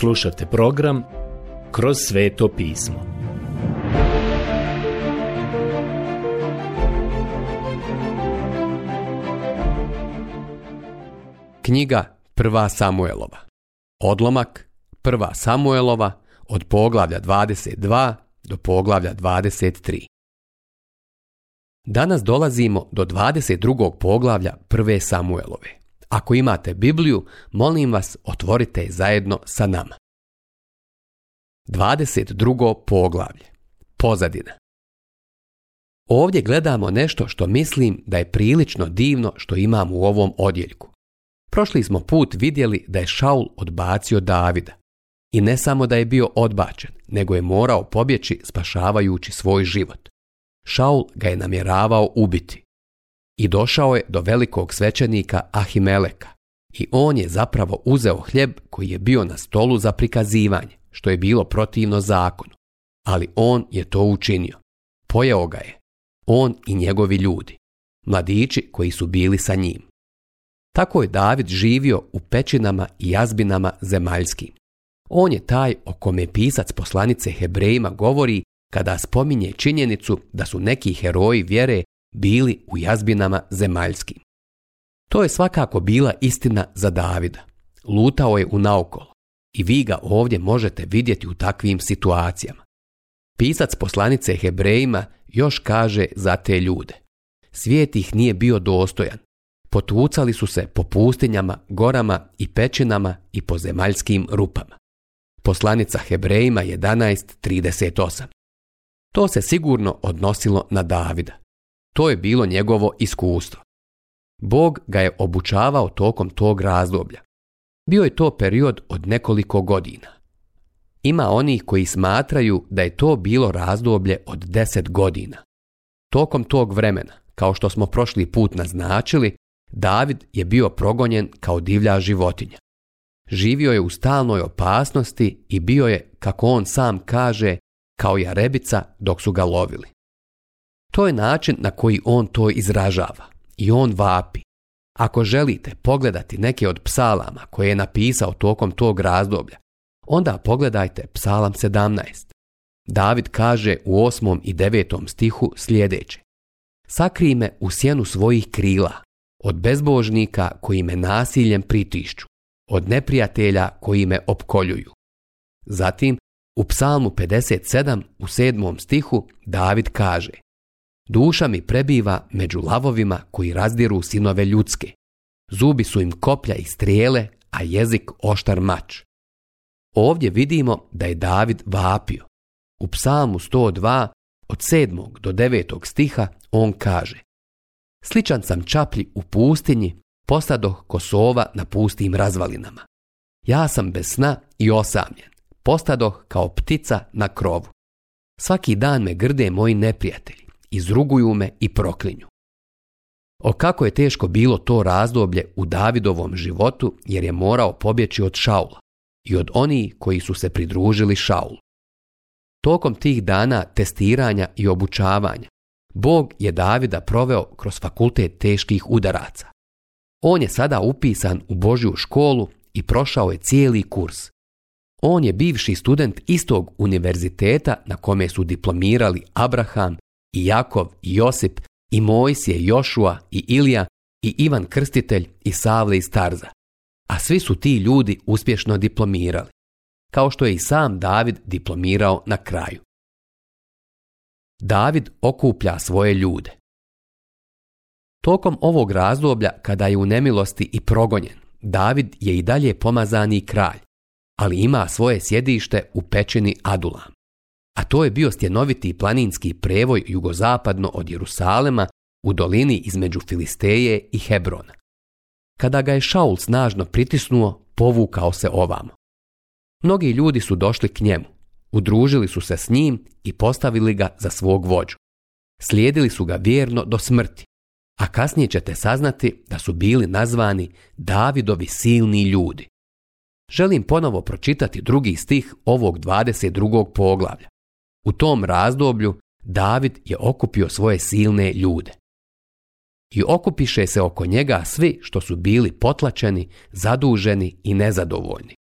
Slušate program Kroz sveto pismo. Knjiga Prva Samuelova Odlomak Prva Samuelova od poglavlja 22 do poglavlja 23 Danas dolazimo do 22. poglavlja Prve Samuelove. Ako imate Bibliju, molim vas otvorite je zajedno sa nama. 22. poglavlje. Pozadina. Ovdje gledamo nešto što mislim da je prilično divno što imam u ovom odjeljku. Prošli smo put vidjeli da je Šaul odbacio Davida. I ne samo da je bio odbačen, nego je morao pobjeći spašavajući svoj život. Šaul ga je namjeravao ubiti i došao je do velikog svećenika Ahimeleka i on je zapravo uzeo hljeb koji je bio na stolu za prikazivanje, što je bilo protivno zakonu. Ali on je to učinio. Pojeo ga je. On i njegovi ljudi. Mladići koji su bili sa njim. Tako je David živio u pećinama i jazbinama zemaljskim. On je taj o kome pisac poslanice Hebrejima govori kada spominje činjenicu da su neki heroji vjere bili u jazbinama zemaljskim. To je svakako bila istina za Davida. Lutao je u naokolo i vi ga ovdje možete vidjeti u takvim situacijama. Pisac poslanice Hebrejima još kaže za te ljude. Svijet ih nije bio dostojan. Potucali su se po pustinjama, gorama i pećinama i po zemaljskim rupama. Poslanica Hebrejima 11.38. To se sigurno odnosilo na Davida. To je bilo njegovo iskustvo. Bog ga je obučavao tokom tog razdoblja. Bio je to period od nekoliko godina. Ima onih koji smatraju da je to bilo razdoblje od deset godina. Tokom tog vremena, kao što smo prošli put naznačili, David je bio progonjen kao divlja životinja. Živio je u stalnoj opasnosti i bio je, kako on sam kaže, kao jarebica dok su ga lovili. To je način na koji on to izražava. I on vapi. Ako želite pogledati neke od psalama koje je napisao tokom tog razdoblja, onda pogledajte psalam 17. David kaže u 8. i 9. stihu sljedeće. Sakri me u sjenu svojih krila, od bezbožnika koji me nasiljem pritišću, od neprijatelja koji me opkoljuju. Zatim, u psalmu 57 u 7. stihu David kaže Duša mi prebiva među lavovima koji razdiru sinove ljudske. Zubi su im koplja i strijele, a jezik oštar mač. Ovdje vidimo da je David vapio. U psalmu 102 od 7. do 9. stiha on kaže Sličan sam čaplji u pustinji, postadoh kosova na pustim razvalinama. Ja sam bez sna i osamljen, postadoh kao ptica na krovu. Svaki dan me grde moji neprijatelji, izruguju me i proklinju. O kako je teško bilo to razdoblje u Davidovom životu jer je morao pobjeći od Šaula i od onih koji su se pridružili Šaulu. Tokom tih dana testiranja i obučavanja, Bog je Davida proveo kroz fakultet teških udaraca. On je sada upisan u Božju školu i prošao je cijeli kurs. On je bivši student istog univerziteta na kome su diplomirali Abraham i Jakov i Josip i Mojsije i Jošua i Ilija i Ivan Krstitelj i Savle i Starza. A svi su ti ljudi uspješno diplomirali, kao što je i sam David diplomirao na kraju. David okuplja svoje ljude. Tokom ovog razdoblja kada je u nemilosti i progonjen, David je i dalje pomazani kralj, ali ima svoje sjedište u pećini Adulam a to je bio stjenoviti planinski prevoj jugozapadno od Jerusalema u dolini između Filisteje i Hebrona. Kada ga je Šaul snažno pritisnuo, povukao se ovamo. Mnogi ljudi su došli k njemu, udružili su se s njim i postavili ga za svog vođu. Slijedili su ga vjerno do smrti, a kasnije ćete saznati da su bili nazvani Davidovi silni ljudi. Želim ponovo pročitati drugi stih ovog 22. poglavlja. U tom razdoblju David je okupio svoje silne ljude. I okupiše se oko njega svi što su bili potlačeni, zaduženi i nezadovoljni.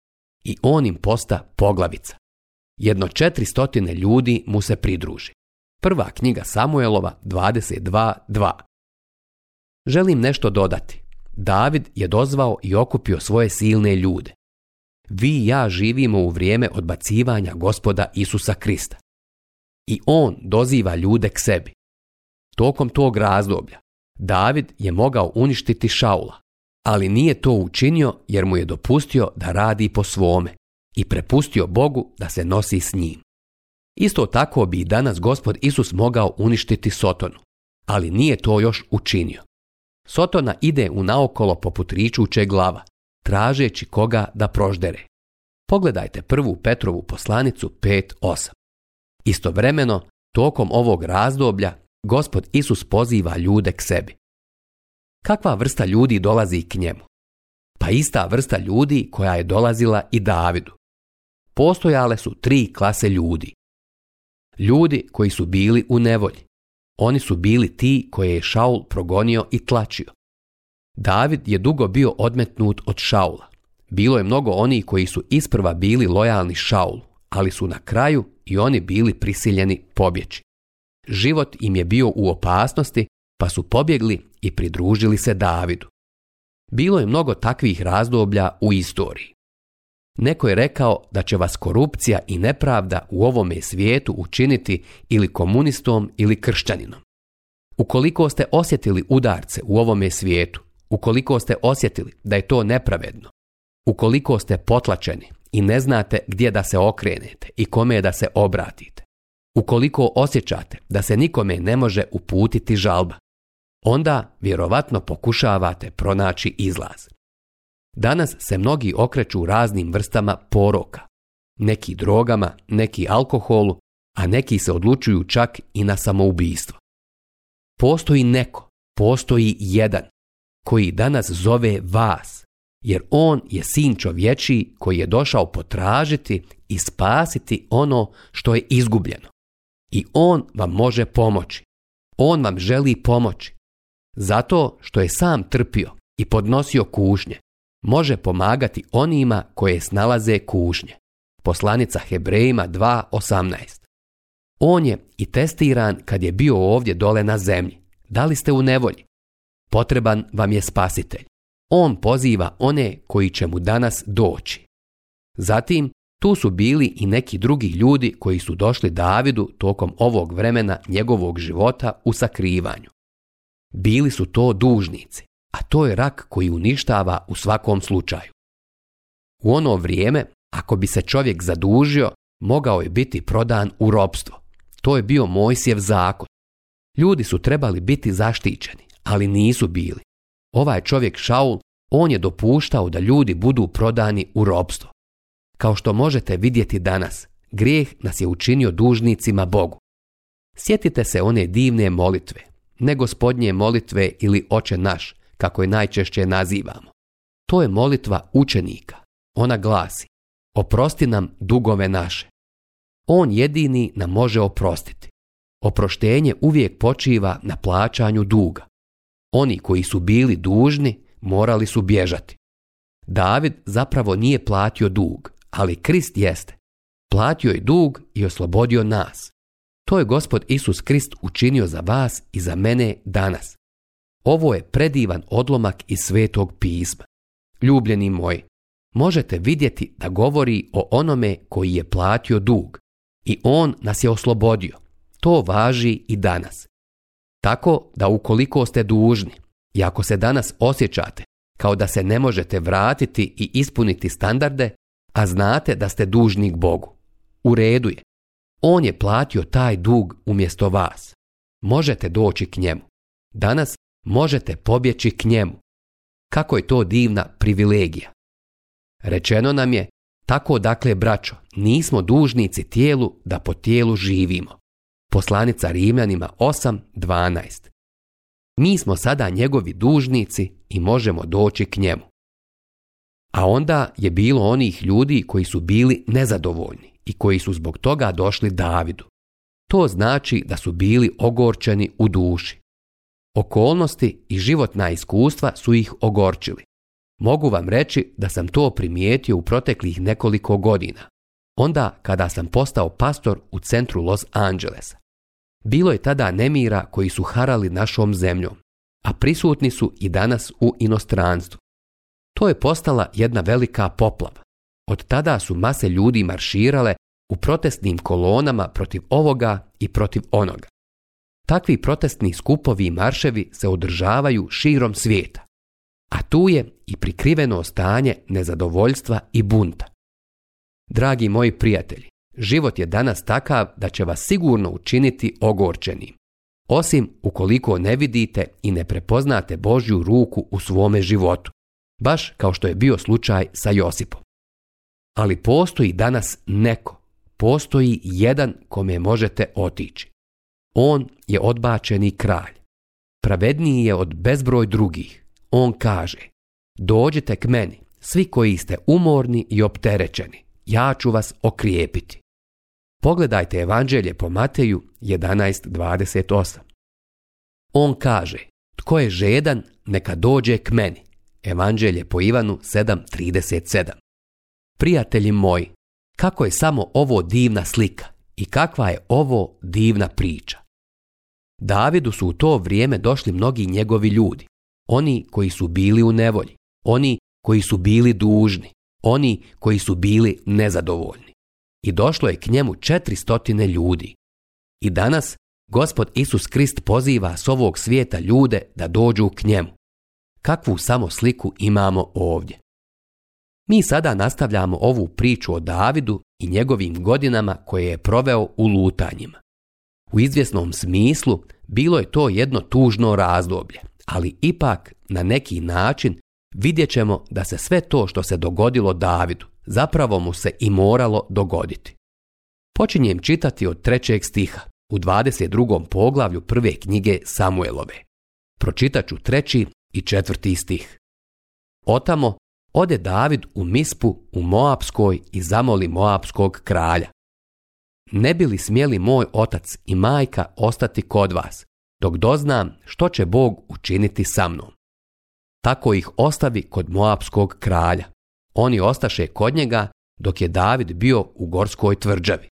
I on im posta poglavica. Jedno četristotine ljudi mu se pridruži. Prva knjiga Samuelova 22.2 Želim nešto dodati. David je dozvao i okupio svoje silne ljude. Vi i ja živimo u vrijeme odbacivanja gospoda Isusa Krista i on doziva ljude k sebi. Tokom tog razdoblja David je mogao uništiti Šaula, ali nije to učinio jer mu je dopustio da radi po svome i prepustio Bogu da se nosi s njim. Isto tako bi i danas gospod Isus mogao uništiti Sotonu, ali nije to još učinio. Sotona ide u naokolo poput ričuće glava, tražeći koga da proždere. Pogledajte prvu Petrovu poslanicu 5.8. Istovremeno, tokom ovog razdoblja, gospod Isus poziva ljude k sebi. Kakva vrsta ljudi dolazi k njemu? Pa ista vrsta ljudi koja je dolazila i Davidu. Postojale su tri klase ljudi. Ljudi koji su bili u nevolji. Oni su bili ti koje je Šaul progonio i tlačio. David je dugo bio odmetnut od Šaula. Bilo je mnogo onih koji su isprva bili lojalni Šaulu, ali su na kraju i oni bili prisiljeni pobjeći. Život im je bio u opasnosti, pa su pobjegli i pridružili se Davidu. Bilo je mnogo takvih razdoblja u istoriji. Neko je rekao da će vas korupcija i nepravda u ovome svijetu učiniti ili komunistom ili kršćaninom. Ukoliko ste osjetili udarce u ovome svijetu, ukoliko ste osjetili da je to nepravedno, ukoliko ste potlačeni, i ne znate gdje da se okrenete i kome je da se obratite. Ukoliko osjećate da se nikome ne može uputiti žalba, onda vjerovatno pokušavate pronaći izlaz. Danas se mnogi okreću raznim vrstama poroka, neki drogama, neki alkoholu, a neki se odlučuju čak i na samoubistvo. Postoji neko, postoji jedan, koji danas zove vas jer on je sin čovječiji koji je došao potražiti i spasiti ono što je izgubljeno. I on vam može pomoći. On vam želi pomoći. Zato što je sam trpio i podnosio kušnje, može pomagati onima koje snalaze kušnje. Poslanica Hebrejima 2.18 On je i testiran kad je bio ovdje dole na zemlji. Da li ste u nevolji? Potreban vam je spasitelj. On poziva one koji će mu danas doći. Zatim, tu su bili i neki drugi ljudi koji su došli Davidu tokom ovog vremena njegovog života u sakrivanju. Bili su to dužnici, a to je rak koji uništava u svakom slučaju. U ono vrijeme, ako bi se čovjek zadužio, mogao je biti prodan u robstvo. To je bio Mojsijev zakon. Ljudi su trebali biti zaštićeni, ali nisu bili. Ovaj čovjek Šaul, on je dopuštao da ljudi budu prodani u robstvo. Kao što možete vidjeti danas, grijeh nas je učinio dužnicima Bogu. Sjetite se one divne molitve, ne gospodnje molitve ili oče naš, kako je najčešće nazivamo. To je molitva učenika. Ona glasi, oprosti nam dugove naše. On jedini nam može oprostiti. Oproštenje uvijek počiva na plaćanju duga. Oni koji su bili dužni morali su bježati. David zapravo nije platio dug, ali Krist jeste. Platio je dug i oslobodio nas. To je gospod Isus Krist učinio za vas i za mene danas. Ovo je predivan odlomak iz svetog pisma. Ljubljeni moji, možete vidjeti da govori o onome koji je platio dug i on nas je oslobodio. To važi i danas. Tako da ukoliko ste dužni i ako se danas osjećate kao da se ne možete vratiti i ispuniti standarde, a znate da ste dužnik Bogu, u redu je. On je platio taj dug umjesto vas. Možete doći k njemu. Danas možete pobjeći k njemu. Kako je to divna privilegija. Rečeno nam je, tako dakle braćo, nismo dužnici tijelu da po tijelu živimo. Poslanica Rimljanima 8.12. Mi smo sada njegovi dužnici i možemo doći k njemu. A onda je bilo onih ljudi koji su bili nezadovoljni i koji su zbog toga došli Davidu. To znači da su bili ogorčeni u duši. Okolnosti i životna iskustva su ih ogorčili. Mogu vam reći da sam to primijetio u proteklih nekoliko godina. Onda kada sam postao pastor u centru Los Angelesa. Bilo je tada nemira koji su harali našom zemljom, a prisutni su i danas u inostranstvu. To je postala jedna velika poplava. Od tada su mase ljudi marširale u protestnim kolonama protiv ovoga i protiv onoga. Takvi protestni skupovi i marševi se održavaju širom svijeta, a tu je i prikriveno stanje nezadovoljstva i bunta. Dragi moji prijatelji, Život je danas takav da će vas sigurno učiniti ogorčeni. Osim ukoliko ne vidite i ne prepoznate Božju ruku u svome životu, baš kao što je bio slučaj sa Josipom. Ali postoji danas neko, postoji jedan kome možete otići. On je odbačeni kralj. Pravedniji je od bezbroj drugih. On kaže, dođite k meni, svi koji ste umorni i opterećeni, ja ću vas okrijepiti. Pogledajte evanđelje po Mateju 11.28. On kaže, tko je žedan, neka dođe k meni. Evanđelje po Ivanu 7.37. Prijatelji moji, kako je samo ovo divna slika i kakva je ovo divna priča. Davidu su u to vrijeme došli mnogi njegovi ljudi, oni koji su bili u nevolji, oni koji su bili dužni, oni koji su bili nezadovoljni i došlo je k njemu četristotine ljudi. I danas gospod Isus Krist poziva s ovog svijeta ljude da dođu k njemu. Kakvu samo sliku imamo ovdje? Mi sada nastavljamo ovu priču o Davidu i njegovim godinama koje je proveo u lutanjima. U izvjesnom smislu bilo je to jedno tužno razdoblje, ali ipak na neki način vidjet ćemo da se sve to što se dogodilo Davidu, zapravo mu se i moralo dogoditi. Počinjem čitati od trećeg stiha u 22. poglavlju prve knjige Samuelove. Pročitat ću treći i četvrti stih. Otamo ode David u Mispu u Moapskoj i zamoli Moapskog kralja. Ne bi li smjeli moj otac i majka ostati kod vas, dok doznam što će Bog učiniti sa mnom. Tako ih ostavi kod Moapskog kralja. Oni ostaše kod njega dok je David bio u Gorskoj tvrđavi.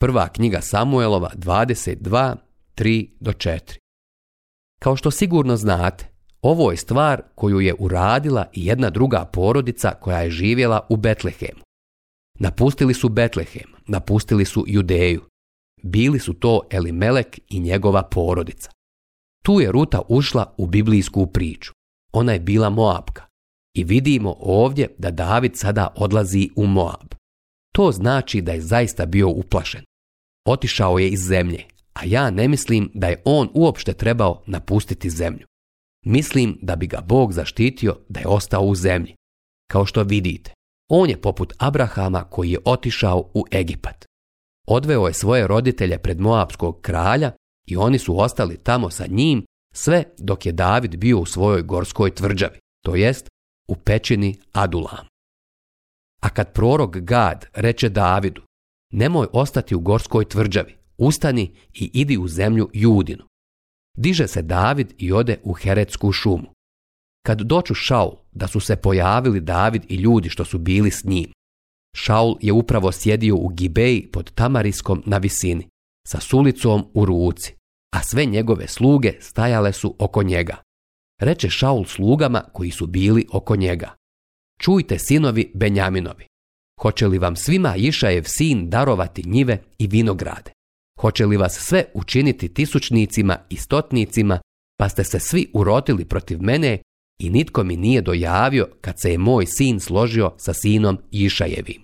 Prva knjiga Samuelova 22, 3 do 4. Kao što sigurno znate, ovo je stvar koju je uradila i jedna druga porodica koja je živjela u Betlehemu. Napustili su Betlehem, napustili su Judeju. Bili su to Elimelek i njegova porodica. Tu je Ruta ušla u biblijsku priču. Ona je bila Moabka. I vidimo ovdje da David sada odlazi u Moab. To znači da je zaista bio uplašen. Otišao je iz zemlje, a ja ne mislim da je on uopšte trebao napustiti zemlju. Mislim da bi ga Bog zaštitio da je ostao u zemlji. Kao što vidite, on je poput Abrahama koji je otišao u Egipat. Odveo je svoje roditelje pred Moabskog kralja i oni su ostali tamo sa njim sve dok je David bio u svojoj gorskoj tvrđavi, to jest u pećini Adula. A kad prorok Gad reče Davidu, nemoj ostati u gorskoj tvrđavi, ustani i idi u zemlju Judinu. Diže se David i ode u Heretsku šumu. Kad doču Šaul, da su se pojavili David i ljudi što su bili s njim. Šaul je upravo sjedio u Gibeji pod Tamariskom na visini, sa sulicom u ruci, a sve njegove sluge stajale su oko njega reče Šaul slugama koji su bili oko njega. Čujte sinovi Benjaminovi. Hoće li vam svima Išajev sin darovati njive i vinograde? Hoće li vas sve učiniti tisućnicima i stotnicima, pa ste se svi urotili protiv mene i nitko mi nije dojavio kad se je moj sin složio sa sinom Išajevim.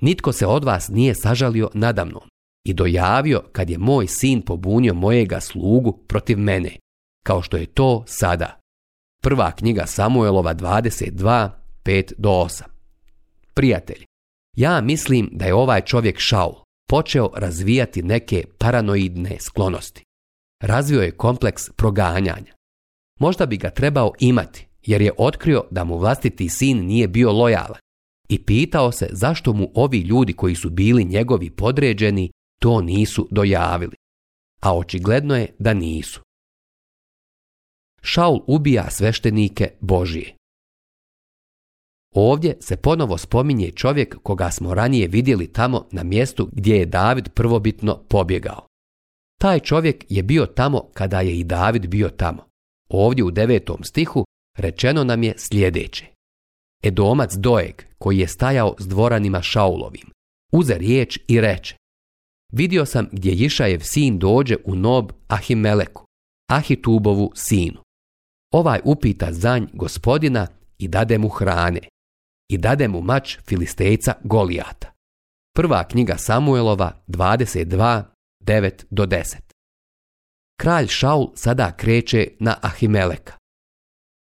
Nitko se od vas nije sažalio nadamnom i dojavio kad je moj sin pobunio mojega slugu protiv mene, kao što je to sada. Prva knjiga Samuelova 22, 5 do 8. Prijatelj, ja mislim da je ovaj čovjek Šaul počeo razvijati neke paranoidne sklonosti. Razvio je kompleks proganjanja. Možda bi ga trebao imati, jer je otkrio da mu vlastiti sin nije bio lojalan i pitao se zašto mu ovi ljudi koji su bili njegovi podređeni to nisu dojavili. A očigledno je da nisu. Šaul ubija sveštenike Božije. Ovdje se ponovo spominje čovjek koga smo ranije vidjeli tamo na mjestu gdje je David prvobitno pobjegao. Taj čovjek je bio tamo kada je i David bio tamo. Ovdje u devetom stihu rečeno nam je sljedeće. Edomac Doeg, koji je stajao s dvoranima Šaulovim, uze riječ i reče. Vidio sam gdje Išajev sin dođe u nob Ahimeleku, Ahitubovu sinu. Ovaj upita zanj gospodina i dade mu hrane i dade mu mač filistejca Golijata. Prva knjiga Samuelova 22, 9 do 10. Kralj Šaul sada kreće na Ahimeleka.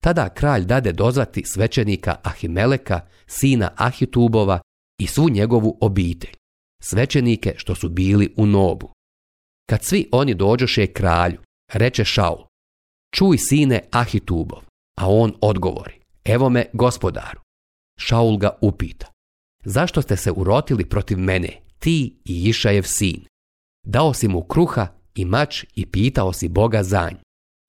Tada kralj dade dozvati svećenika Ahimeleka, sina Ahitubova i svu njegovu obitelj, svećenike što su bili u Nobu. Kad svi oni dođoše kralju, reče Šaul, Čuj sine Ahitubov, a on odgovori, evo me gospodaru. Šaul ga upita, zašto ste se urotili protiv mene, ti i Išajev sin? Dao si mu kruha i mač i pitao si Boga zanj,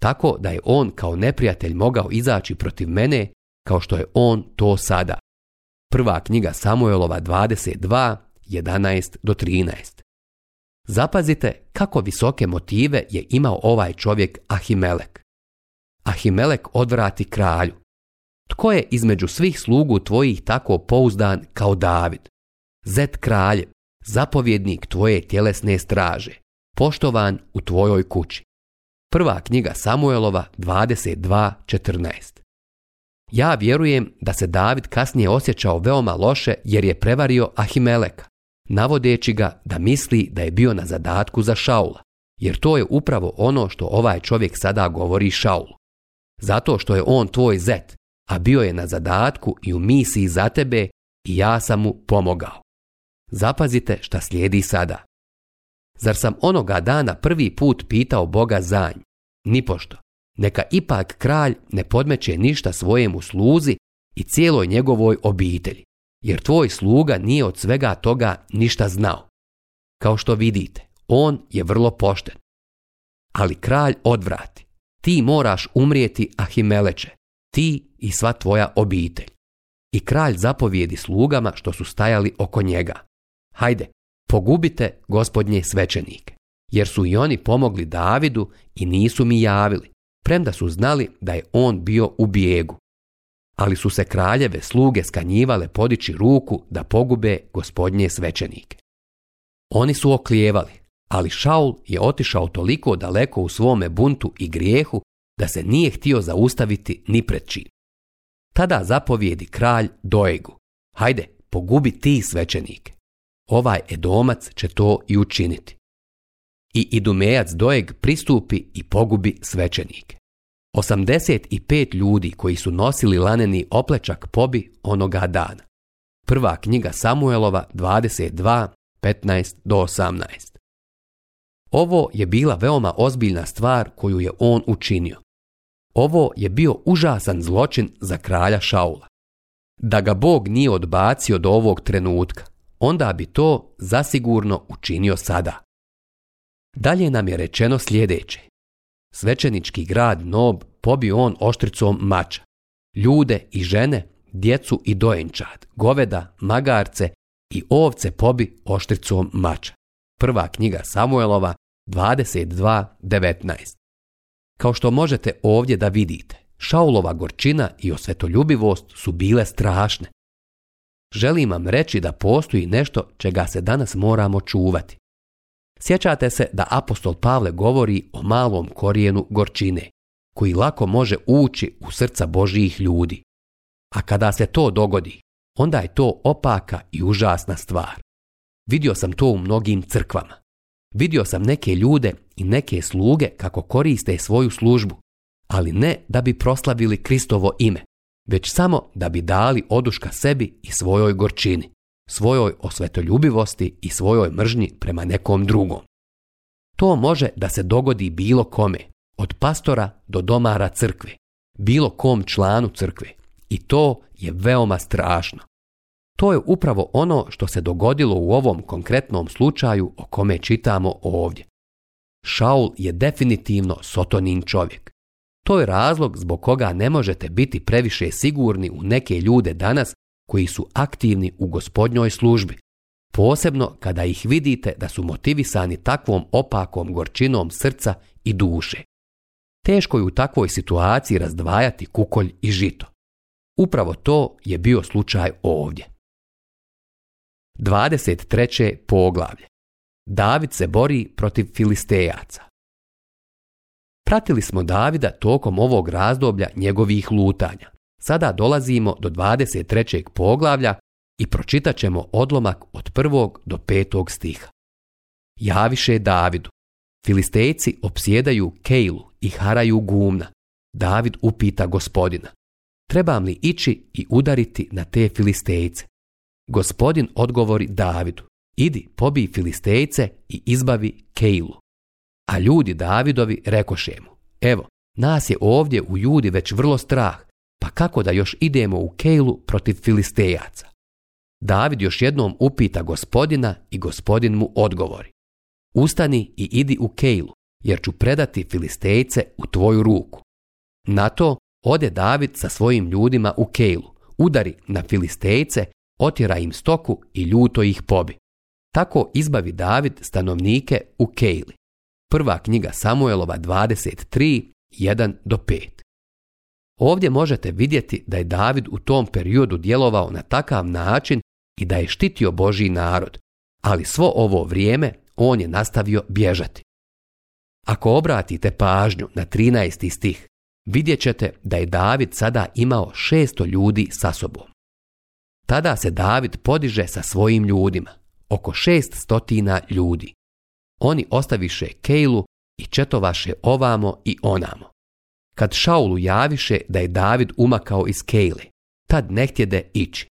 tako da je on kao neprijatelj mogao izaći protiv mene kao što je on to sada. Prva knjiga Samuelova 22, 11 do 13. Zapazite kako visoke motive je imao ovaj čovjek Ahimelek. Ahimelek odvrati kralju. Tko je između svih slugu tvojih tako pouzdan kao David? Zet kralje, zapovjednik tvoje tjelesne straže, poštovan u tvojoj kući. Prva knjiga Samuelova 22.14 Ja vjerujem da se David kasnije osjećao veoma loše jer je prevario Ahimeleka, navodeći ga da misli da je bio na zadatku za Šaula, jer to je upravo ono što ovaj čovjek sada govori Šaulu zato što je on tvoj zet, a bio je na zadatku i u misiji za tebe i ja sam mu pomogao. Zapazite šta slijedi sada. Zar sam onoga dana prvi put pitao Boga zanj? Nipošto. Neka ipak kralj ne podmeće ništa svojemu sluzi i cijeloj njegovoj obitelji, jer tvoj sluga nije od svega toga ništa znao. Kao što vidite, on je vrlo pošten. Ali kralj odvrati ti moraš umrijeti Ahimeleče, ti i sva tvoja obitelj. I kralj zapovijedi slugama što su stajali oko njega. Hajde, pogubite gospodnje svečenike. jer su i oni pomogli Davidu i nisu mi javili, premda su znali da je on bio u bijegu. Ali su se kraljeve sluge skanjivale podići ruku da pogube gospodnje svečenike. Oni su oklijevali, ali Šaul je otišao toliko daleko u svome buntu i grijehu da se nije htio zaustaviti ni pred čim. Tada zapovjedi kralj Dojegu, hajde, pogubi ti svećenike. Ovaj Edomac će to i učiniti. I Idumejac Dojeg pristupi i pogubi svećenike. 85 ljudi koji su nosili laneni oplečak pobi onoga dana. Prva knjiga Samuelova 22, 15 do 18. Ovo je bila veoma ozbiljna stvar koju je on učinio. Ovo je bio užasan zločin za kralja Šaula. Da ga Bog nije odbacio do ovog trenutka, onda bi to zasigurno učinio sada. Dalje nam je rečeno sljedeće. Svečenički grad Nob pobio on oštricom mača. Ljude i žene, djecu i dojenčad, goveda, magarce i ovce pobi oštricom mača. Prva knjiga Samuelova, 22.19. Kao što možete ovdje da vidite, Šaulova gorčina i osvetoljubivost su bile strašne. Želim vam reći da postoji nešto čega se danas moramo čuvati. Sjećate se da apostol Pavle govori o malom korijenu gorčine, koji lako može ući u srca Božijih ljudi. A kada se to dogodi, onda je to opaka i užasna stvar. Vidio sam to u mnogim crkvama. Vidio sam neke ljude i neke sluge kako koriste svoju službu, ali ne da bi proslavili Kristovo ime, već samo da bi dali oduška sebi i svojoj gorčini, svojoj osvetoljubivosti i svojoj mržnji prema nekom drugom. To može da se dogodi bilo kome, od pastora do domara crkve, bilo kom članu crkve. I to je veoma strašno. To je upravo ono što se dogodilo u ovom konkretnom slučaju o kome čitamo ovdje. Šaul je definitivno sotonin čovjek. To je razlog zbog koga ne možete biti previše sigurni u neke ljude danas koji su aktivni u gospodnjoj službi, posebno kada ih vidite da su motivisani takvom opakom gorčinom srca i duše. Teško je u takvoj situaciji razdvajati kukolj i žito. Upravo to je bio slučaj ovdje. 23. poglavlje. David se bori protiv filistejaca. Pratili smo Davida tokom ovog razdoblja njegovih lutanja. Sada dolazimo do 23. poglavlja i pročitat ćemo odlomak od 1. do 5. stiha. Javiše Davidu. Filistejci opsjedaju Kejlu i haraju gumna. David upita gospodina. Trebam li ići i udariti na te filistejce? Gospodin odgovori Davidu, idi pobij Filistejce i izbavi Kejlu. A ljudi Davidovi rekoše mu, evo, nas je ovdje u ljudi već vrlo strah, pa kako da još idemo u keilu protiv Filistejaca? David još jednom upita gospodina i gospodin mu odgovori. Ustani i idi u Kejlu, jer ću predati Filistejce u tvoju ruku. Na to ode David sa svojim ljudima u Kejlu, udari na Filistejce otjera im stoku i ljuto ih pobi. Tako izbavi David stanovnike u Kejli. Prva knjiga Samuelova 23, 1 do 5. Ovdje možete vidjeti da je David u tom periodu djelovao na takav način i da je štitio Božji narod, ali svo ovo vrijeme on je nastavio bježati. Ako obratite pažnju na 13. stih, vidjet ćete da je David sada imao 600 ljudi sa sobom tada se David podiže sa svojim ljudima, oko šest stotina ljudi. Oni ostaviše Kejlu i četovaše ovamo i onamo. Kad Šaulu javiše da je David umakao iz Kejle, tad ne htjede ići.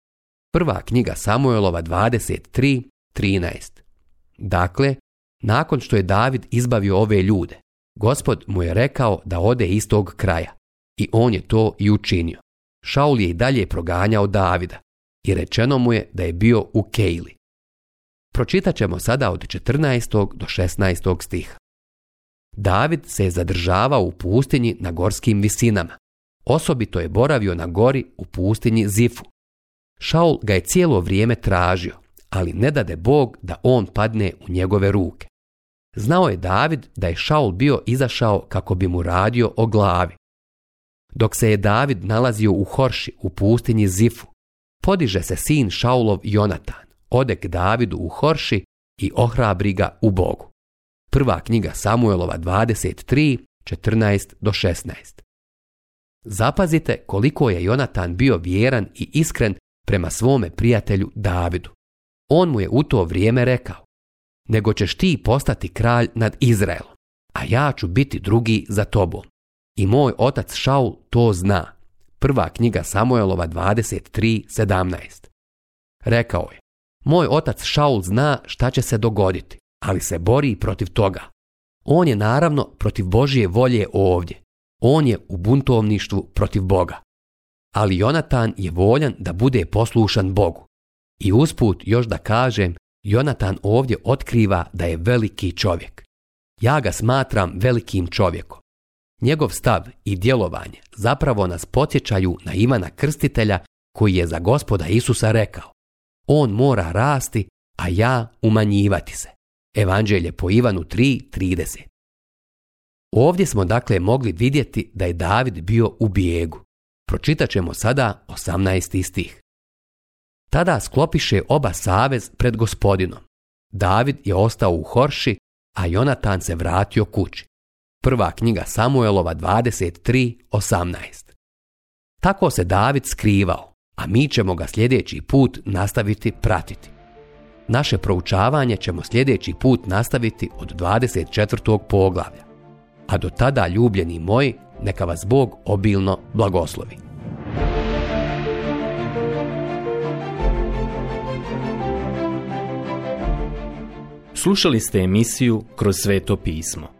Prva knjiga Samuelova 23.13. Dakle, nakon što je David izbavio ove ljude, gospod mu je rekao da ode iz tog kraja. I on je to i učinio. Šaul je i dalje proganjao Davida, i rečeno mu je da je bio u Kejli. Pročitat ćemo sada od 14. do 16. stiha. David se je zadržavao u pustinji na gorskim visinama. Osobito je boravio na gori u pustinji Zifu. Šaul ga je cijelo vrijeme tražio, ali ne dade Bog da on padne u njegove ruke. Znao je David da je Šaul bio izašao kako bi mu radio o glavi. Dok se je David nalazio u Horši u pustinji Zifu, Podiže se sin Šaulov Jonatan, ode k Davidu u Horši i ohrabri ga u Bogu. Prva knjiga Samuelova 23, 14 do 16. Zapazite koliko je Jonatan bio vjeran i iskren prema svome prijatelju Davidu. On mu je u to vrijeme rekao, nego ćeš ti postati kralj nad Izraelom, a ja ću biti drugi za tobom. I moj otac Šaul to zna, Prva knjiga Samuelova 23.17. Rekao je, moj otac Šaul zna šta će se dogoditi, ali se bori protiv toga. On je naravno protiv Božije volje ovdje. On je u buntovništvu protiv Boga. Ali Jonatan je voljan da bude poslušan Bogu. I usput još da kažem, Jonatan ovdje otkriva da je veliki čovjek. Ja ga smatram velikim čovjekom. Njegov stav i djelovanje zapravo nas podsjećaju na Ivana Krstitelja koji je za gospoda Isusa rekao On mora rasti, a ja umanjivati se. Evanđelje po Ivanu 3.30 Ovdje smo dakle mogli vidjeti da je David bio u bijegu. Pročitat ćemo sada 18. stih. Tada sklopiše oba savez pred gospodinom. David je ostao u Horši, a Jonatan se vratio kući. Prva knjiga Samuelova 23.18. Tako se David skrivao, a mi ćemo ga sljedeći put nastaviti pratiti. Naše proučavanje ćemo sljedeći put nastaviti od 24. poglavlja. A do tada, ljubljeni moji, neka vas Bog obilno blagoslovi. Slušali ste emisiju Kroz sveto pismo.